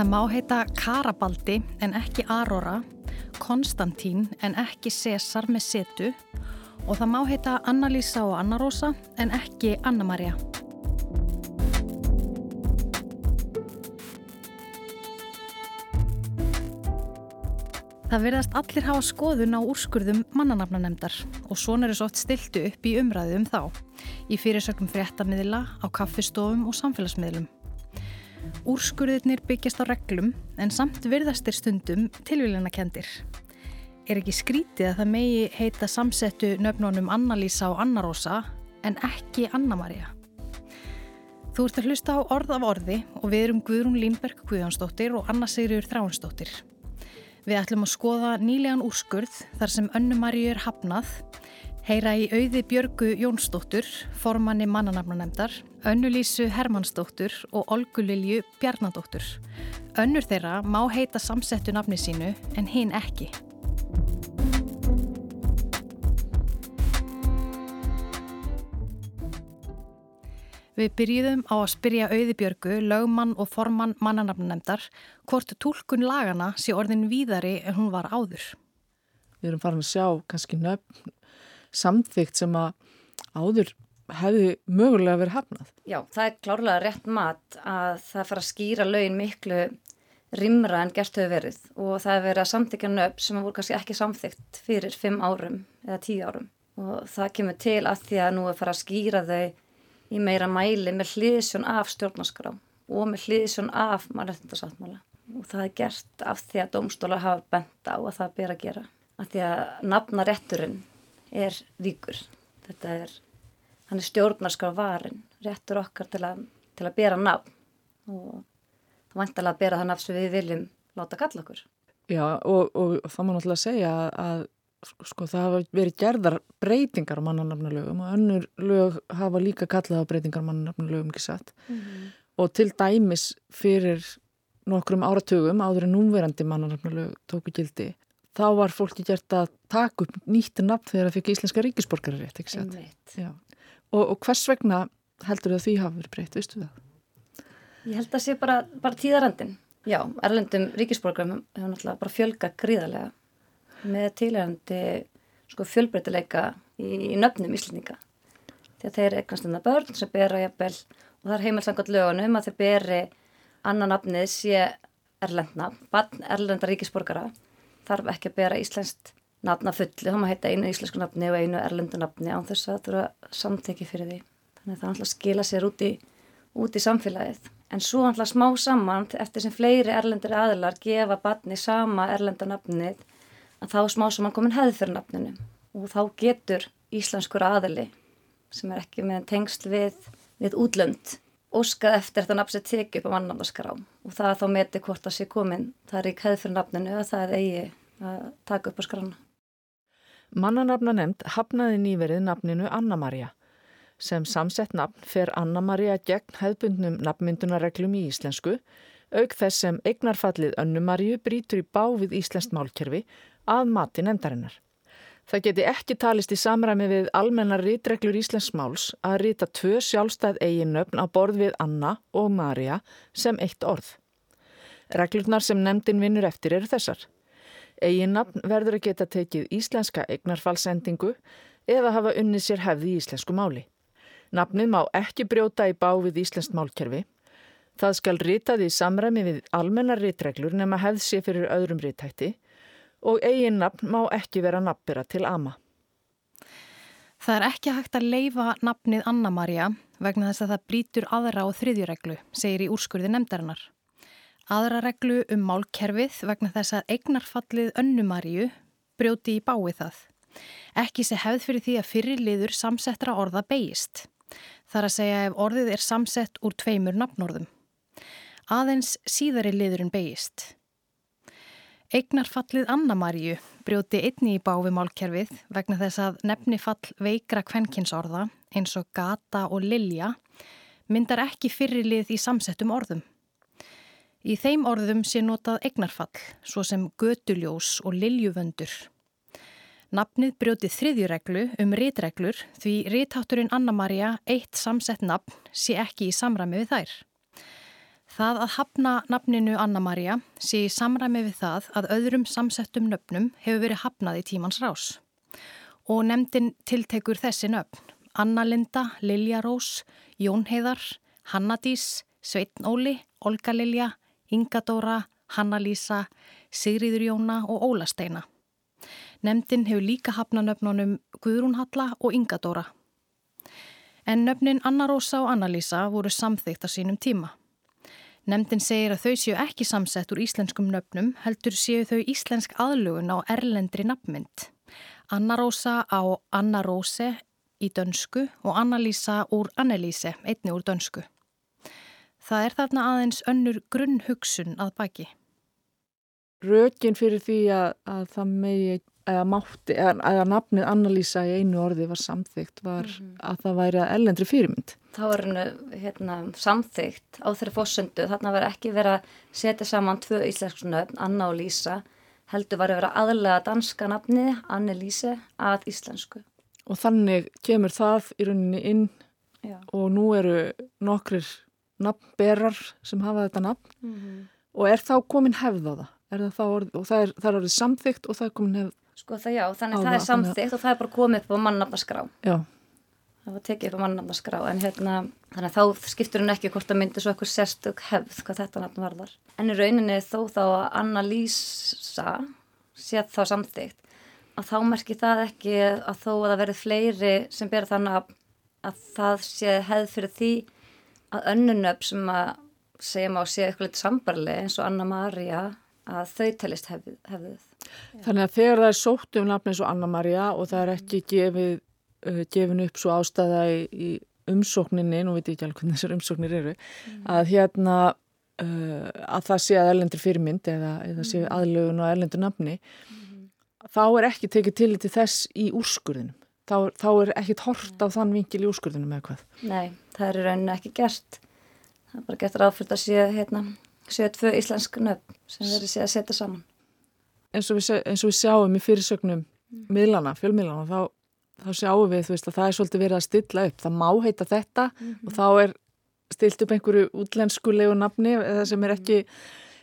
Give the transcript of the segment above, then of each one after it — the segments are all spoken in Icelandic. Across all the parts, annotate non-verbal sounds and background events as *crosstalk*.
Það má heita Karabaldi en ekki Arora, Konstantín en ekki Cesar með setu og það má heita Anna-Lísa og Anna-Rósa en ekki Anna-Maria. Það verðast allir hafa skoðun á úrskurðum mannanafnanemdar og svona eru svo oft stiltu upp í umræðu um þá, í fyrirsökum fréttamiðla, á kaffistofum og samfélagsmiðlum. Úrskurðirnir byggjast á reglum en samt virðastir stundum tilvílina kendir. Er ekki skrítið að það megi heita samsettu nöfnunum Anna-Lísa og Anna-Rósa en ekki Anna-Maria? Þú ert að hlusta á orð af orði og við erum Guðrún Línberg Guðjónsdóttir og Anna Sigriður Þráinsdóttir. Við ætlum að skoða nýlegan úrskurð þar sem önnumarju er hafnað, heyra í auði Björgu Jónsdóttur, formanni mannanafnanemdar, önnulísu Hermannsdóttur og Olgulilju Bjarnadóttur. Önnur þeirra má heita samsettu nafni sínu en hinn ekki. Við byrjuðum á að spyrja auðibjörgu, lögmann og formann mannanafnunemdar hvort tólkun lagana sé orðin víðari en hún var áður. Við erum farin að sjá kannski nöfn samþygt sem að áður hefði mögulega verið hafnað. Já, það er klárlega rétt mat að það fara að skýra lögin miklu rimra en gert hefur verið. Og það er verið að samþykja nöfn sem voru kannski ekki samþygt fyrir fimm árum eða tíu árum. Og það kemur til að því að nú er fara að skýra þau í meira mæli með hliðsjón af stjórnarskrá og með hliðsjón af mannrættindarsáttmála og það er gert af því að domstólar hafa bent á að það ber að gera. Af því að nafnarétturinn er ríkur. Þetta er, hann er stjórnarskrá varin réttur okkar til að, til að bera nafn. Og það vantalega að bera það nafn sem við viljum láta kalla okkur. Já og, og það má náttúrulega segja að sko það hafa verið gerðar breytingar á mannanafnulögum og önnur lög hafa líka kallað á breytingar á mannanafnulögum ekki satt? Mm -hmm. og til dæmis fyrir nokkrum áratugum áður en núverandi mannanafnulög tóku gildi þá var fólki gert að taka upp nýtt nafn þegar það fikk íslenska ríkisborgari rétt ekki satt og, og hvers vegna heldur þau að því hafa verið breytt, veistu það? Ég held að það sé bara, bara tíðarandin já, erlendum ríkisborgarum hefur náttúrulega bara fjölga gríðarlega með tilhærandi sko, fjölbreytileika í, í nöfnum íslendinga. Að þeir eignast um það börn sem bera jafnvel og það er heimilsangot lögunum að þeir beri annan nafnið sé erlendna, barn erlenda ríkisborgara þarf ekki að bera íslenskt nafna fulli, þá maður heita einu íslensku nafni og einu erlendu nafni án þess að þurfa samteki fyrir því. Þannig að það ætla að skila sér út í, út í samfélagið. En svo ætla smá saman eftir sem fleiri erlendir aðlar gefa barni sama erlenda nafnið að þá smá sem hann komin hefði fyrir nafninu og þá getur íslenskur aðali sem er ekki með tengsl við, við útlönd óskað eftir þetta nafn sem teki upp á mannafnaskrá og það að þá meti hvort það sé komin það er ekki hefði fyrir nafninu að það er eigi að taka upp á skrána. Mannanafna nefnd hafnaði nýverið nafninu Anna-Maria sem samsett nafn fer Anna-Maria gegn hefðbundnum nafnmyndunareglum í íslensku auk þess sem eignarfallið Önnumarju brítur í bávið íslenskt málkerfi að mati nefndarinnar. Það geti ekki talist í samræmi við almennar rítreglur Íslensk máls að rýta tvö sjálfstæð eiginnöfn á borð við Anna og Marja sem eitt orð. Reglurnar sem nefndin vinnur eftir eru þessar. Eiginnöfn verður að geta tekið íslenska eignarfallsendingu eða hafa unnið sér hefði í íslensku máli. Nafnið má ekki brjóta í bá við íslenskt málkerfi. Það skal rýtað í samræmi við almennar rítreglur nema hefð sér fyrir öðrum rítætti og eigin nafn má ekki vera nafnbyrra til ama. Það er ekki hægt að leifa nafnið Anna-Maria vegna þess að það brítur aðra og þriðjureglu, segir í úrskurði nefndarinnar. Aðra reglu um málkerfið vegna þess að eignarfallið Önnumaríu brjóti í bái það. Ekki sé hefð fyrir því að fyrirliður samsettra orða beigist. Það er að segja ef orðið er samsett úr tveimur nafnorðum. Aðeins síðari liðurinn beigist. Eignarfallið Anna-Maríu brjóti einni í báfi málkerfið vegna þess að nefnifall veikra kvenkinsorða eins og gata og lilja myndar ekki fyrirlið í samsettum orðum. Í þeim orðum sé notað eignarfall, svo sem götuljós og liljuvöndur. Nafnið brjótið þriðjureglu um rítreglur því rítátturinn Anna-Maria eitt samsett nafn sé ekki í samræmi við þær. Það að hafna nafninu Anna-Maria sé í samræmi við það að öðrum samsettum nöfnum hefur verið hafnað í tímans rás. Og nefndin tiltekur þessi nöfn. Anna-Linda, Lilja Rós, Jón Heiðar, Hanna-Dís, Sveitn Óli, Olga Lilja, Inga Dóra, Hanna-Lísa, Sigriður Jóna og Óla Steina. Nemndin hefur líka hafna nöfnunum Guðrún Halla og Inga Dóra. En nöfnin Anna Rósa og Anna-Lísa voru samþygt á sínum tíma. Nemndin segir að þau séu ekki samsett úr íslenskum nöfnum, heldur séu þau íslensk aðlugun á erlendri nafnmynd. Anna Rósa á Anna Róse í dönsku og Anna-Lísa úr Annelíse, einni úr dönsku. Það er þarna aðeins önnur grunnhugsun að baki. Rökin fyrir því að, að það megi eða mátti, eða að nafnið Annalísa í einu orði var samþygt var mm -hmm. að það væri að ellendri fyrirmynd. Það var hérna, samþygt á þeirri fórsöndu, þarna var ekki verið að setja saman tvö íslensksnöfn, Anna og Lísa, heldur var að vera aðlega danska nafni, Annelíse, að íslensku. Og þannig kemur það í rauninni inn Já. og nú eru nokkrir nafnberar sem hafa þetta nafn mm -hmm. og er þá komin hefð á það? Orð, og það er, það er orðið samþygt og það er komin hefð Sko það já, þannig að það er samþygt og það er bara komið upp á mannafnaskrá. Já. Það var tekið upp á mannafnaskrá en hérna, þannig að þá skiptur hún ekki hvort að myndi svo eitthvað sérstök hefð hvað þetta nafn varðar. En í rauninni þó þá að Anna-Lísa sé þá samþygt að þá merkir það ekki að þó að það verið fleiri sem ber þannig að það sé hefð fyrir því að önnunöfn sem að segjum á sé eitthvað litið sambarli eins og Anna-Maria að þau telist hefðið. hefðið. Þannig að þegar það er sótt um nafn eins og Anna-Maria og það er ekki gefið, uh, gefin upp svo ástæða í, í umsókninni, nú veit ég ekki alveg hvernig þessar umsóknir eru, mm. að hérna uh, að það sé að erlendur fyrirmynd eða, eða sé mm. aðlögun og erlendur nafni, mm. þá er ekki tekið til til þess í úrskurðinum. Þá, þá er ekkit hort á þann vingil í úrskurðinum eða hvað. Nei, það er í rauninu ekki gert. Það er bara gert ráðfylgt að sé hérna séu tvö íslensk nöfn sem verður séu að setja saman. Eins og við, eins og við sjáum í fyrirsögnum mm. miðlana, fjölmiðlana, þá, þá sjáum við veist, að það er svolítið verið að stilla upp. Það má heita þetta mm -hmm. og þá er stilt upp einhverju útlenskulegu nafni eða sem er ekki,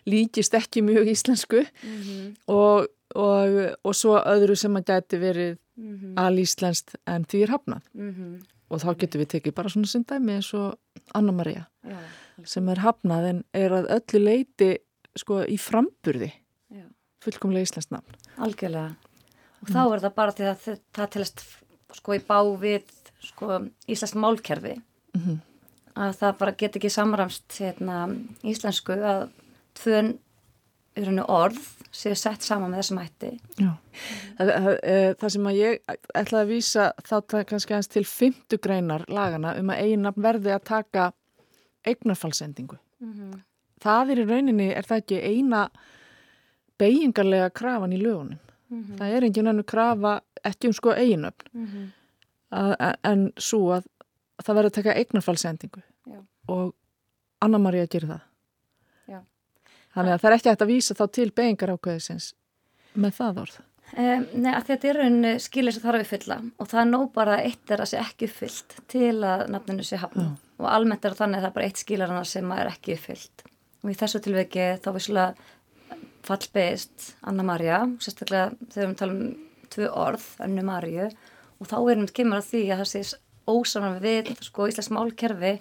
líkist ekki mjög íslensku mm -hmm. og, og, og svo öðru sem að gæti verið -hmm. alíslenskt en því er hafnað. Mhm. Og þá getur við tekið bara svona syndæmi eins og Anna Maria. Já sem er hafnað en er að öllu leiti sko í framburði Já. fullkomlega íslensk nafn. Algjörlega og mm. þá er það bara til að það tilast sko í bá við sko íslensk málkerfi mm -hmm. að það bara get ekki samramst hérna íslensku að tvön orð séu sett saman með þessum hætti. Já, það, það, e, það sem að ég ætlaði að vísa þá kannski aðeins til fymtugreinar lagana um að eina verði að taka eignarfallsendingu. Mm -hmm. Það er í rauninni, er það ekki eina beigingarlega krafan í lögunum. Mm -hmm. Það er engin annu krafa ekki um sko eiginöfn mm -hmm. en svo að það verður að taka eignarfallsendingu Já. og Anna-Maria gerir það. Já. Þannig að það er ekki hægt að vísa þá til beigingar ákveðisins með það orð. Um, nei, að þetta er raun skilir sem þarf að uppfylla og það er nóg bara eitt er að sé ekki uppfyllt til að nafninu sé hafna mm. og almennt er þannig að það er bara eitt skilarana sem er ekki uppfyllt og í þessu tilveki þá visslega fallbeist Anna-Maria, sérstaklega þegar við talum tvö orð, Annu Marju og þá erum við kemur að því að það sé ósaman við sko íslensk málkerfi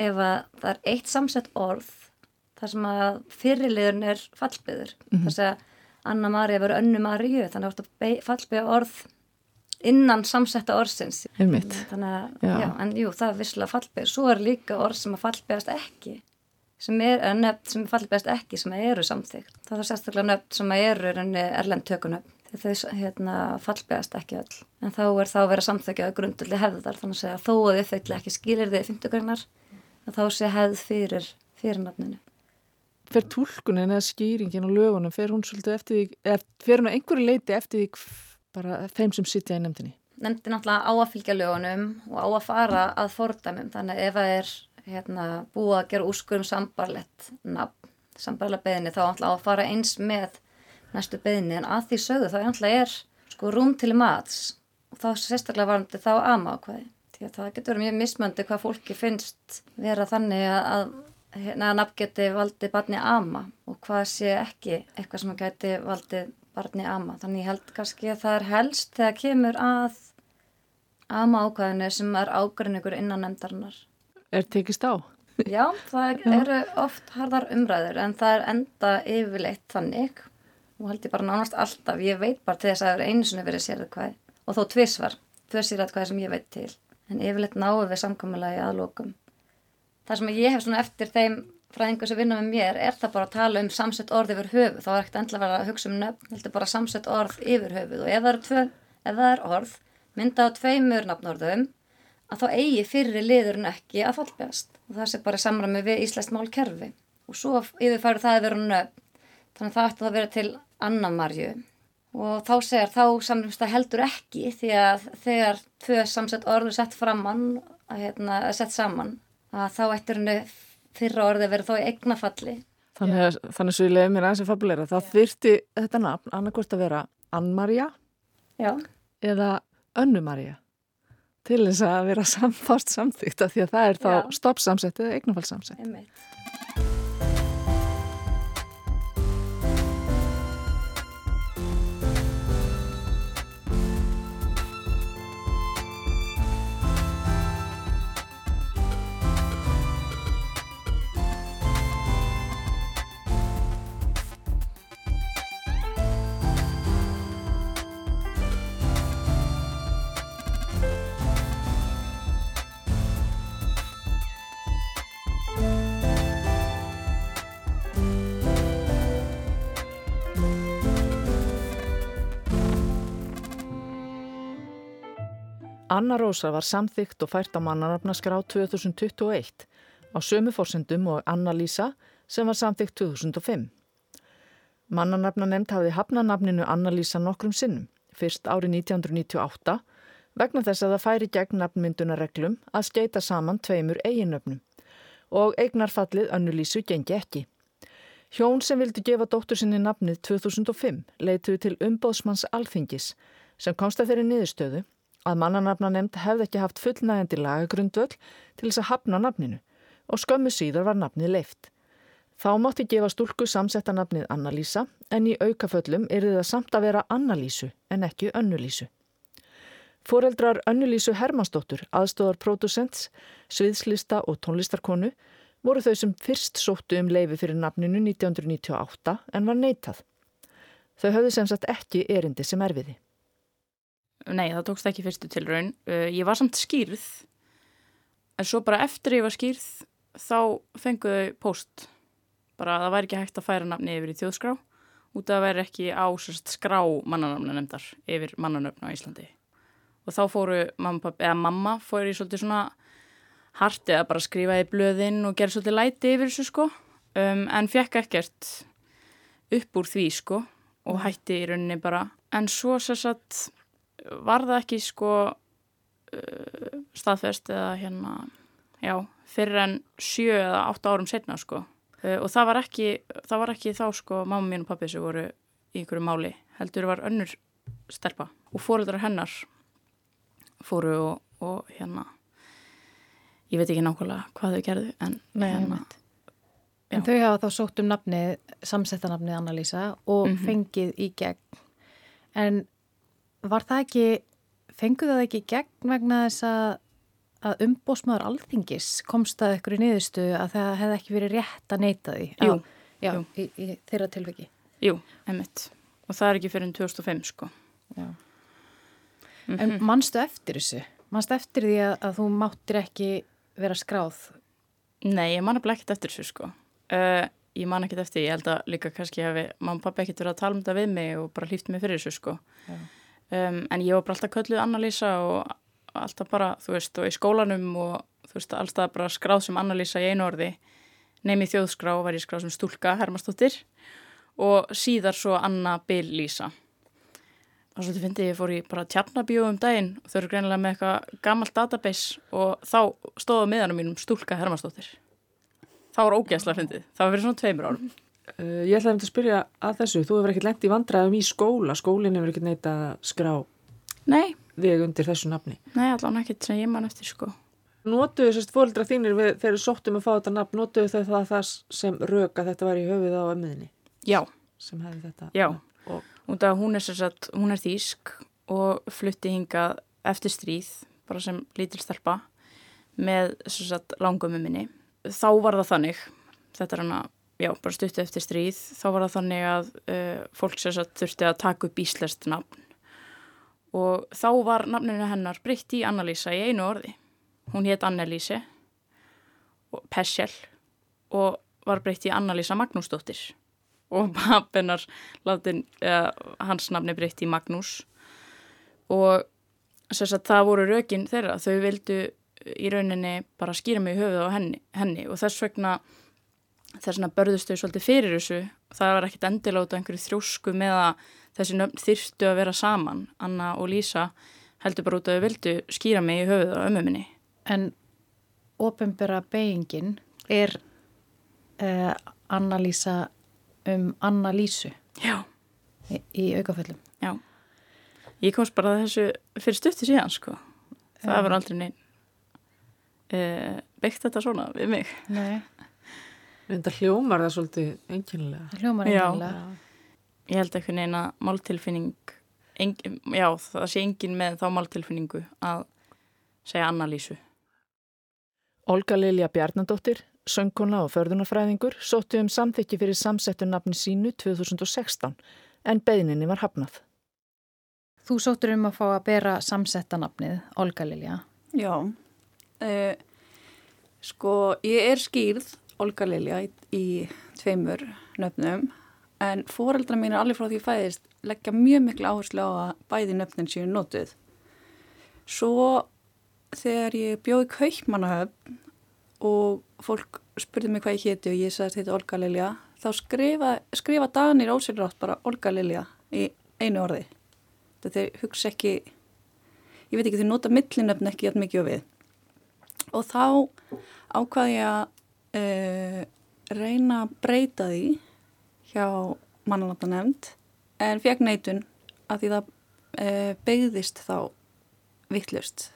ef að það er eitt samsett orð þar sem að fyrirliðun er fallbeður mm -hmm. þess að Anna-Maria verið önnu Maríu þannig að það er fallbega orð innan samsetta orðsins. Þannig að, já. Já, en jú, það er visslega fallbega, svo er líka orð sem að fallbegast ekki sem er nöfn sem er fallbegast ekki sem eru samþygt, það er sérstaklega nöfn sem eru erlend tökunöfn þau hérna, fallbegast ekki öll. En þá er þá að vera samþykjað grundulli hefðar þannig að þó að þau ekki skilir þið í fymtugreinar þá sé hefð fyrir fyrir nöfninu fer tólkunin eða skýringin og lögunum, fer hún svolítið eftir því, eða fer hún að einhverju leiti eftir því bara þeim sem sitja í nefndinni? Nefndi náttúrulega á að fylgja lögunum og á að fara að fordæmum, þannig ef það er hérna, búið að gera úrskurum sambarlegt nafn, sambarlega beðinni, þá náttúrulega á að fara eins með næstu beðinni, en að því sögðu þá náttúrulega er sko rúm til mats. Og þá sérstaklega varandi þá aðmákvæði, því að það getur verið mjög mismöndi hvað fólki finnst vera þannig að hérna nafn geti valdið barni ama og hvað sé ekki eitthvað sem geti valdið barni ama. Þannig ég held kannski að það er helst þegar kemur að ama ákvæðinu sem er ágrinningur innan nefndarinnar. Er tekist á? Já, það *laughs* eru oft harðar umræður en það er enda yfirleitt þannig og held ég bara nánast alltaf, ég veit bara til þess að það er einu sinni verið sérðið hvað og þó tvísvar, sérðið hvað sem ég veit til en yfirleitt náðu við samkominnlagi aðlokum. Það sem ég hef svona eftir þeim fræðingu sem vinna með mér er það bara að tala um samsett orð yfir höfu, þá er ekkert endla verið að hugsa um nöfn, heldur bara samsett orð yfir höfu og ef það, tvö, ef það er orð mynda á tveimur nafnorðum að þá eigi fyrir liðurinn ekki að fallbjast og það sé bara samræmi við Íslands málkerfi. Og svo yfirfæru það að vera nöfn. Þannig að það ætti að vera til Anna Marju og þá segjar þá samrýmst það heldur ekki því að þegar tvö samsett orður sett framann að hérna, sett saman að þá ættir henni fyrra orði verið þó í eignafalli. Þannig að þannig svo ég leiði mér aðeins að fabulera. Þá þyrti þetta nafn annarkort að vera Ann-Marja eða Önnu-Marja til þess að vera *laughs* samfást samþýgt af því að það er þá stoppsamsett eða eignafallsamsett Anna Rósa var samþygt og fært á mannarafnaskrá 2021 á sömu fórsendum og Anna Lísa sem var samþygt 2005. Mannarnafna nefnd hafði hafnanafninu Anna Lísa nokkrum sinnum, fyrst árið 1998, vegna þess að það færi gegn nafnmyndunareglum að skeita saman tveimur eiginnöfnum og eignarfallið Annu Lísu gengi ekki. Hjón sem vildi gefa dóttur sinni nafnið 2005 leituði til umbóðsmanns alþingis sem komst að þeirri niðurstöðu að mannanafna nefnd hefði ekki haft fullnægandi lagagrundvöld til þess að hafna nafninu og skömmu síðar var nafnið leift. Þá mátti gefa stúlku samsetta nafnið Annalísa en í aukaföllum er það samt að vera Annalísu en ekki Önnulísu. Fóreldrar Önnulísu Hermannsdóttur, aðstóðar pródusents, sviðslista og tónlistarkonu voru þau sem fyrst sóttu um leifi fyrir nafninu 1998 en var neitað. Þau höfðu sem sagt ekki erindi sem erfiði. Nei, það tókst ekki fyrstu tilraun. Uh, ég var samt skýrð, en svo bara eftir ég var skýrð, þá fenguðu post. Bara að það væri ekki hægt að færa nafni yfir í þjóðskrá, út af að það væri ekki á sérst, skrá mannanöfna nefndar yfir mannanöfna á Íslandi. Og þá fóru mamma, pappi, eða mamma fóru í svolítið svona hartið að bara skrifa í blöðinn og gera svolítið læti yfir þessu sko, um, en fekk ekkert upp úr því sko og hætti í rauninni bara. En svo sérst var það ekki sko uh, staðfest eða hérna, já, fyrir en sjö eða átta árum setna sko uh, og það var ekki, það var ekki þá sko mamma mín og pappi sem voru í einhverju máli, heldur var önnur stelpa og fóröldrar hennar fóru og, og hérna ég veit ekki nákvæmlega hvað þau gerðu en Nei, hérna En þau hafa þá sótt um nafnið, samsettanafnið Anna-Lísa og mm -hmm. fengið í gegn. En var það ekki, fenguð það ekki gegn vegna þess að, að umbósmaður alþingis komst að ykkur í niðurstu að það hefði ekki verið rétt að neyta því? Jú. Já, jú. Í, í þeirra tilviki. Jú, emitt. Og það er ekki fyrir 2005 sko. Já. Mm -hmm. En mannstu eftir þessu? Mannstu eftir því að, að þú máttir ekki vera skráð? Nei, ég man ekki eftir þessu sko. Uh, ég man ekkert eftir, ég held að líka kannski hafi mamma og pappi ekkert verið að tala um þetta við mig og bara hlýft mig fyrir þessu sko. Já um, en ég var bara alltaf kölluð Anna-Lísa og alltaf bara, þú veist, og í skólanum og þú veist, alltaf bara skráð sem Anna-Lísa í einu orði. Nefnið þjóðskrá var ég skráð sem stúlka Hermastóttir og síðar svo Anna Bill-Lísa og svo þetta finnst ég, fór í bara tjarnabíu um daginn og þau eru greinilega með eitthvað gammalt database og þá stóða meðanum mínum stúlka Hermastóttir þá var ógæsla fyndið, það var fyrir svona tveimur árum Uh, ég ætlaði að spyrja að þessu, þú hefur ekkert lengt í vandræðum í skóla, skólinn hefur ekkert neitt að skrá Nei. þig undir þessu nafni. Nei, allavega ekkert sem ég man eftir sko. Notuðu sérst fóldra þínir við, þegar þú sóttum að fá þetta nafn, notuðu þau það, það sem röka þetta var í höfuð á ömmuðinni Já, sem hefði þetta. já. Og, af hún er sér satt, hún er þýsk og flutti hingað eftir stríð, bara sem lítil stelpa með sér satt langum minni. Þá var það þannig, þetta er hana, já, bara stuttu eftir stríð, þá var það þannig að uh, fólk sér satt þurfti að taka upp íslest nafn. Og þá var nafninu hennar breytt í Annalísa í einu orði. Hún hétt Annelísi og Pessel og var breytt í Annalísa Magnúsdóttir. Og pappennar látin, eða, hans nafni breytt í Magnús. Og að það voru rökin þeirra, þau vildu í rauninni bara skýra mig í höfuð á henni, henni. Og þess vegna þess vegna börðust þau svolítið fyrir þessu. Það var ekkit af einhverju þrjósku með að þessi nöfn þyrftu að vera saman. Anna og Lísa heldur bara út að þau vildu skýra mig í höfuð á ömmu minni. En ofinbera beigingin er uh, Anna-Lísa um Anna-Lísu? Já, í, í aukaföllum. já. Ég komst bara að þessu fyrir stuttu síðan sko. Það Já. var aldrei neinn uh, byggt þetta svona við mig. Nei, Þetta hljómar það svolítið enginlega. það hljómar Já. einhverjulega. Ég held ekki neina máltilfinning engin, já, það sé engin með þá máltilfinningu að segja Anna-Lísu Olga Lilja Bjarnadóttir, söngkona og förðunafræðingur, sóttu um samþykki fyrir samsettu nafni sínu 2016 en beðninni var hafnað. Þú sóttur um að fá að bera samsetta nafnið, Olga Lilja. Já, uh, sko ég er skýrð Olga Lilja í, í tveimur nöfnum en fóreldra mín er alveg frá því ég fæðist leggja mjög miklu áherslu á að bæði nöfnin séu notuð. Svo þegar ég bjóði kaupmannahöfn og fólk spurði mig hvað ég héti og ég sagði þetta Olga Lilja þá skrifa, skrifa Danir ósynrátt bara Olga Lilja í einu orði. Þetta þeir hugsa ekki ég veit ekki, þau nota millinöfn ekki jætt mikið og við. Og þá ákvaði ég að uh, reyna að breyta því hjá mannanáttan nefnd en fekk neitun að því það uh, beigðist þá vittlust.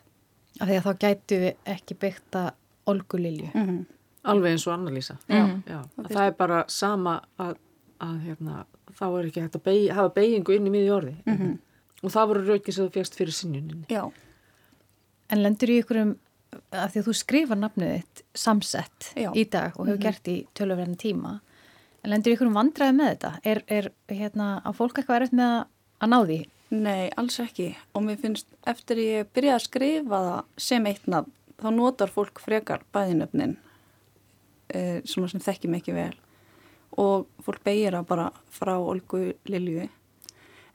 Af því að þá gætu við ekki byggt að Olgu Lilju. Mm -hmm. Alveg eins og Anna-Lísa. Já. Já, Og að fyrst- það er bara sama að, að hérna, þá er ekki hægt að beig, hafa beigingu inn í miðju orði. Mhm. Og það voru raukið sem þú fegst fyrir sinjuninni. Já, En lendur í ykkurum, af því að þú skrifa nafnið þitt samsett Já. í dag og hefur Mhm. gert í tölurverðin tíma. En lendur í ykkurum vandræði með þetta? Er, er hérna, á fólk eitthvað erfitt með að, að ná því? nei, alls ekki. Og mér finnst eftir ég byrjaði að skrifa það sem eitt nafn, þá notar fólk frekar bæðinöfnin uh, svona sem þekki mig ekki vel. Og fólk beigir það bara frá Olgu Lilju.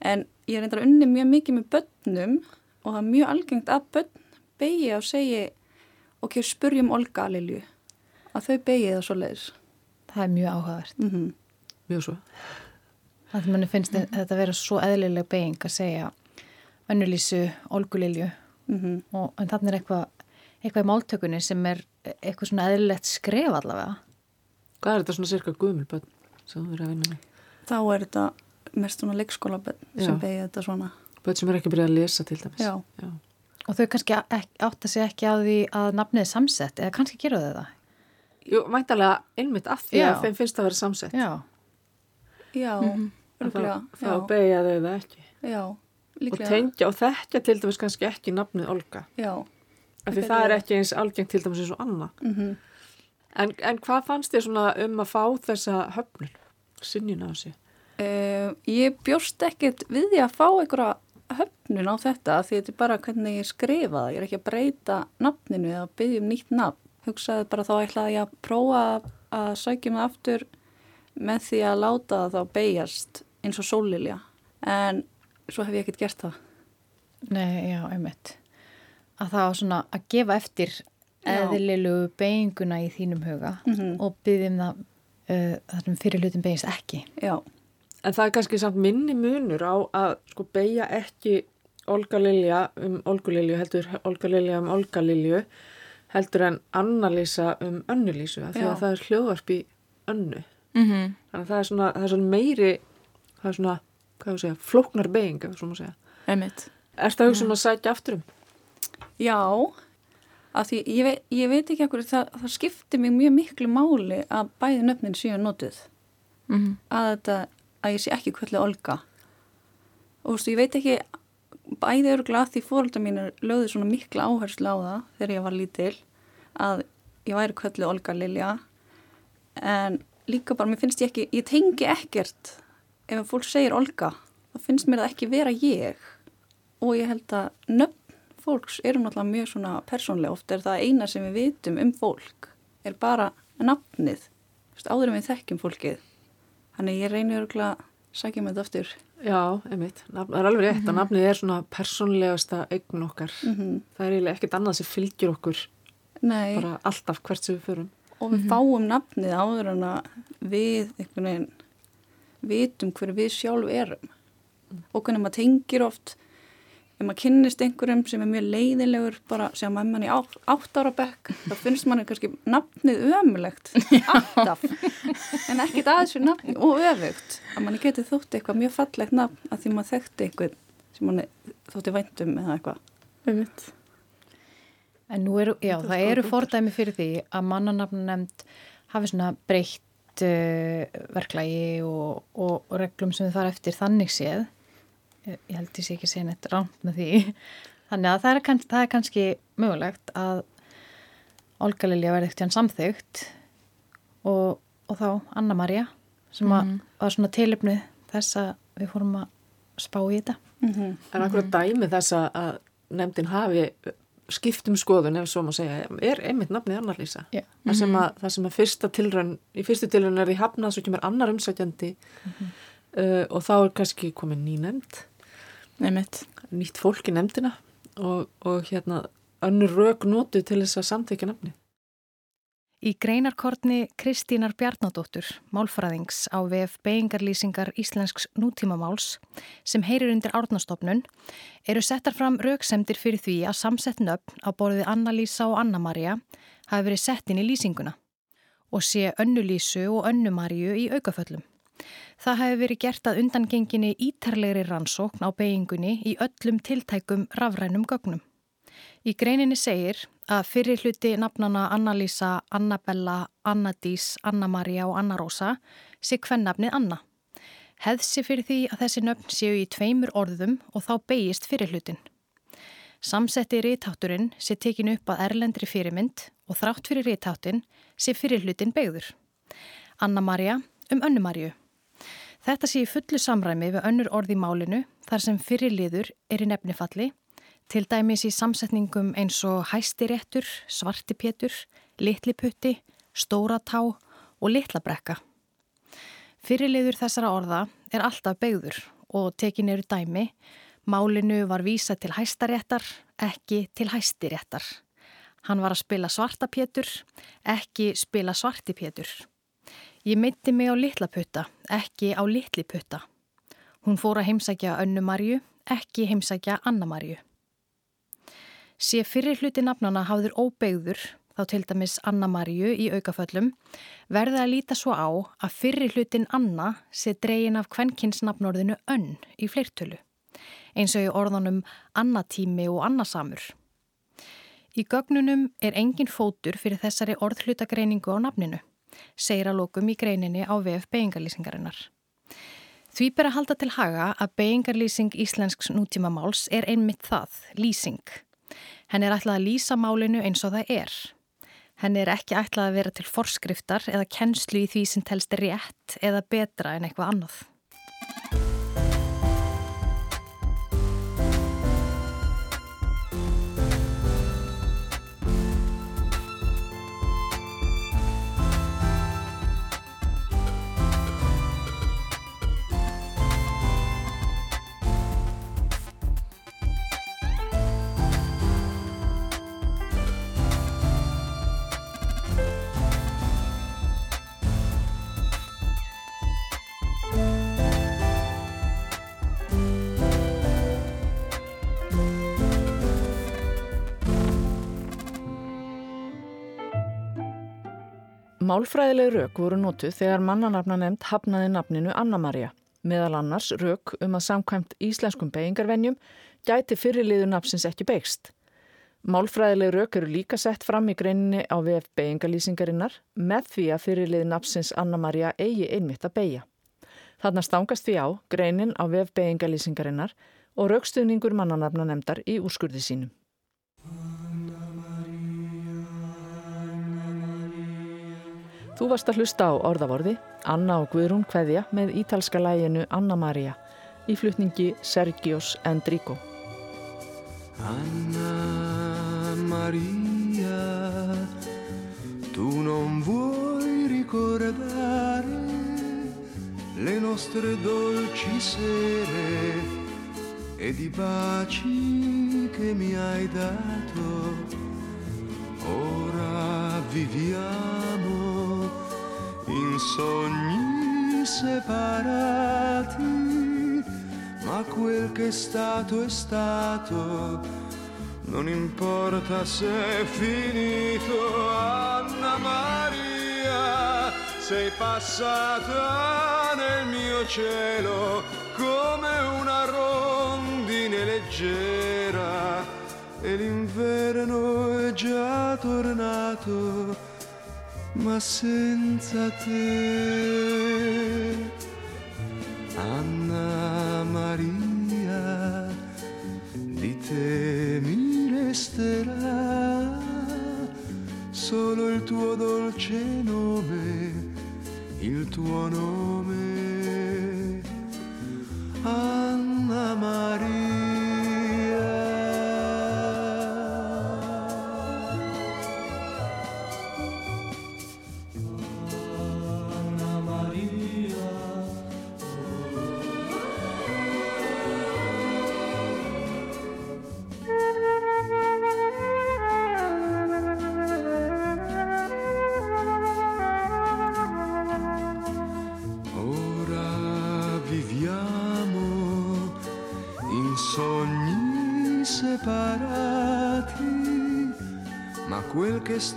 En ég er reyndar unni mjög mikið með börnum og það er mjög algengt að börn beigi og segi ok, spurjum Olga Lilju. Að þau beigi það svo leiðis. Það er mjög áhugavert. Mm -hmm. Mjög svo. Það manni finnst þetta vera svo eðlileg beiging að segja önnulísu, Olgu Lilju. Mm Og, en þannig er eitthvað, eitthvað í máltökunni sem er eitthvað svona eðlilegt skref allavega. Hvað er þetta svona cirka guðmulbönn sem þú verið að vinna með? Þá er þetta mest svona leikskólabönn sem beigi þetta svona. Bönn sem er ekki byrjað að lesa til dæmis. Já. Já. Og þau kannski átta sig ekki á því að nafnið er samsett eða kannski gera þau það. Jú, væntalega einmitt af því að þeim finnst það að vera samsett. Já. Já, Mhm. örgulega. Þá, þá beigja þau það ekki. Já, Og líklega. tengja og þekkja til dæmis kannski ekki nafnið Olga. Já. Af því það er ekki eins algengt til dæmis eins og Anna. Mm En, en hvað fannst þér svona um að fá þessa höfnun? Sinjun á sig. Uh, ég bjóst ekkert við því að fá einhverja höfnun á þetta því þetta er bara hvernig ég skrifa það. Ég er ekki að breyta nafninu eða byggja um nýtt nafn. Hugsaði bara þá ætlaði ég að prófa að sækja mig aftur með því að láta það þá beigjast eins og sólilja. En svo hef ég ekkert gert það. Nei, já, einmitt. Að það á svona að gefa eftir Já. eðlilugu beiginguna í þínum huga Mhm. og byggjum það uh, þar sem fyrir hlutum beigist ekki. Já, En það er kannski samt minni munur á að sko beigja ekki Olga Lilja um Olgu Lilju heldur Olga Lilja um Olga Lilju heldur en Anna-Lísa um Önnu-Lísu af því að það er hljóðvarp í Önnu. mm -hmm. Þannig að það er svona, það er svona meiri, það er svona, hvað ég segja, flóknar beiging, ef svo má segja. Einmitt. Er það hugsa um að sækja aftur um? Já, af því ég veit, ég veit ekki ekkur það, það skiptir mig mjög miklu máli að bæði nöfnin síðan notuð Mm -hmm. að þetta, að ég sé ekki kvöldu Olga. Og þú veist, ég veit ekki bæði öruglega að því fóröldar mínir lögðu svona mikla áherslu á það þegar ég var lítil að ég væri kvöldu Olga Lilja. En líka bara, mér finnst ég ekki ég tengi ekkert ef fólk segir Olga, þá finnst mér það ekki vera ég. Og ég held að nöfn fólks eru náttúrulega mjög svona persónlega, oft er það eina sem við vitum um fólk, er bara nafnið, áður en við þekkjum fólkið Þannig ég reynir örgulega að sækja með þetta aftur. Já, einmitt. Nafn, það er alveg rétt mm -hmm. að nafnið er svona persónlegasta eign okkar. Mm -hmm. Það er eiginlega ekkert annað sem fylgjur okkur Nei. bara alltaf hvert sem við förum. Og við fáum nafnið áður en að við einhvern veginn vitum hverju við sjálf erum. Og hvernig maður tengir oft ef maður kynnist einhverjum sem er mjög leiðilegur bara sem að mann í átt, ára bekk þá finnst mann kannski nafnið ömulegt *laughs* alltaf. En ekkit aðeins fyrir nafnið og öfugt. Að mann geti þótt eitthvað mjög fallegt nafn að því maður þekkti einhvern sem mann þótti væntum eða eitthvað. Einmitt. En nú eru, já, það eru fordæmi fyrir því að mannanafn nefnd hafi svona breytt uh, verklagi og, og, reglum sem þið fara eftir þannig séð. Ég, ég held því sé ekki að segja neitt rámt með því. *laughs* Þannig að það er, kann, það er kannski mögulegt að Olga Lilja verði eftir hann samþygt og, og þá Anna-Maria sem að, Mhm. var svona tilöfnu þess að við fórum að spá í þetta. mm -hmm. En akkurat dæmi þess að- að nefndin hafi skiptum skoðun ef svo má segja, er einmitt nafnið Annar-Lísa. Já. Það sem að, það sem að fyrsta tilraun, í fyrstu tilraun er því hafnað svo kemur annar umsækjandi uh, og þá er kannski komin ný Einmitt. nýtt fólk í nefndina og, og hérna önnur rök notu til þess að samþykja nafni. Í greinarkortni Kristínar Bjarnadóttur, málfræðings á VF beigingarlýsingar Íslensks nútímamáls sem heyrir undir árnastofnun, eru settar fram rauksemdir fyrir því að samsett nöfn á borðið Anna-Lísa og Anna-Maria hafi verið sett inn í lýsinguna og sé önnu-Lísu og önnu-Maríu í aukaföllum. Það hefur verið gert að undangenginni ítarlegri rannsókn á beigingunni í öllum tiltækum rafrænum gögnum. Í greininni segir að fyrir hluti nafnana Anna-Lísa, Annabella, Anna-Dís, Anna-Maria og Anna-Rósa sé hvennafnið Anna. Hefð sé fyrir því að þessi nöfn séu í tveimur orðum og þá beigist fyrir hlutin. Samsetti rítátturinn sé tekin upp að erlendri fyrirmynd og þrátt fyrir rítáttin sé fyrir hlutin beigður. Anna-Maria um Önnu-Maríu. Þetta sé í fullu samræmi við önnur orð í málinu þar sem fyrir liður er í nefnifalli Til dæmis í samsetningum eins og hæstiréttur, svartipétur, litliputti, stóratá og litlabrekka. Fyrirliður þessara orða er alltaf beigður og tekin eru dæmi. Málinu var vísa til hæstaréttar, ekki til hæstiréttar. Hann var að spila svartapétur, ekki spila svartipétur. Ég myndi mig á litlaputta, ekki á litliputta. Hún fór að heimsækja Önnu Marju, ekki heimsækja Anna Marju. Sé fyrir hluti nafnana hafður óbeigður, þá til dæmis Anna Marju í aukaföllum, verði að líta svo á að fyrir hlutin Anna sé dregin af kvenkinsnafnorðinu önn í fleirtölu, eins og í orðanum Annatími og Annasamur. Í gögnunum er engin fótur fyrir þessari orðhlutagreiningu á nafninu, segir að lókum í greininni á VF beigingarlýsingarinnar. Því ber að halda til haga að beigingarlýsing íslensks nútímamáls er einmitt það, lýsing. Henn er ætlað að lýsa málinu eins og það er. Henn er ekki ætlað að vera til forskriftar eða kennslu í því sem telst rétt eða betra en eitthvað annað. Málfræðileg rauk voru notuð þegar mannanafna nefnd hafnaði nafninu Anna-Maria, meðal annars rauk um að samkvæmt íslenskum beigingarvenjum gæti fyrirliður nafnsins ekki beigst. Málfræðileg rauk eru líka sett fram í greininni á VF beigingalýsingarinnar með því að fyrirlið napsins Anna-Maria eigi einmitt að beigja. Þarna stangast því á greinin á VF beigingalýsingarinnar og raukstuðningur mannanafna nefndar í úrskurði sínum. Þú varst að hlusta á orðavorði, Anna og Guðrún Kveðja með ítalska læginu Anna-Maria í flutningi Sergios Endrico. Anna Maria, tu non vuoi ricordare le nostre dolci sere ed i baci che mi hai dato. Ora viviamo in sogni separati ma quel che è stato è stato, non importa se è finito, Anna Maria, sei passata nel mio cielo come una rondine leggera e l'inverno è già tornato, ma senza te. Anna Maria, di te mi resterà solo il tuo dolce nome, il tuo nome.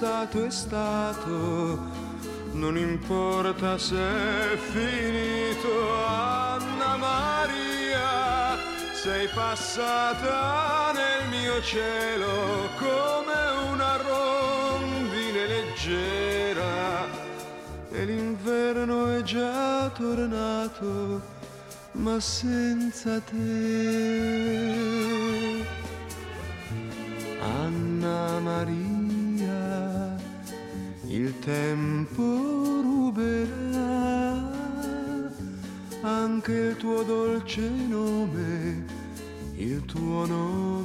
Stato è stato, non importa se è finito, Anna Maria, sei passata nel mio cielo come una rondine leggera e l'inverno è già tornato, ma senza te. Tempo ruberà. Anche il tuo dolce nome, il tuo nome,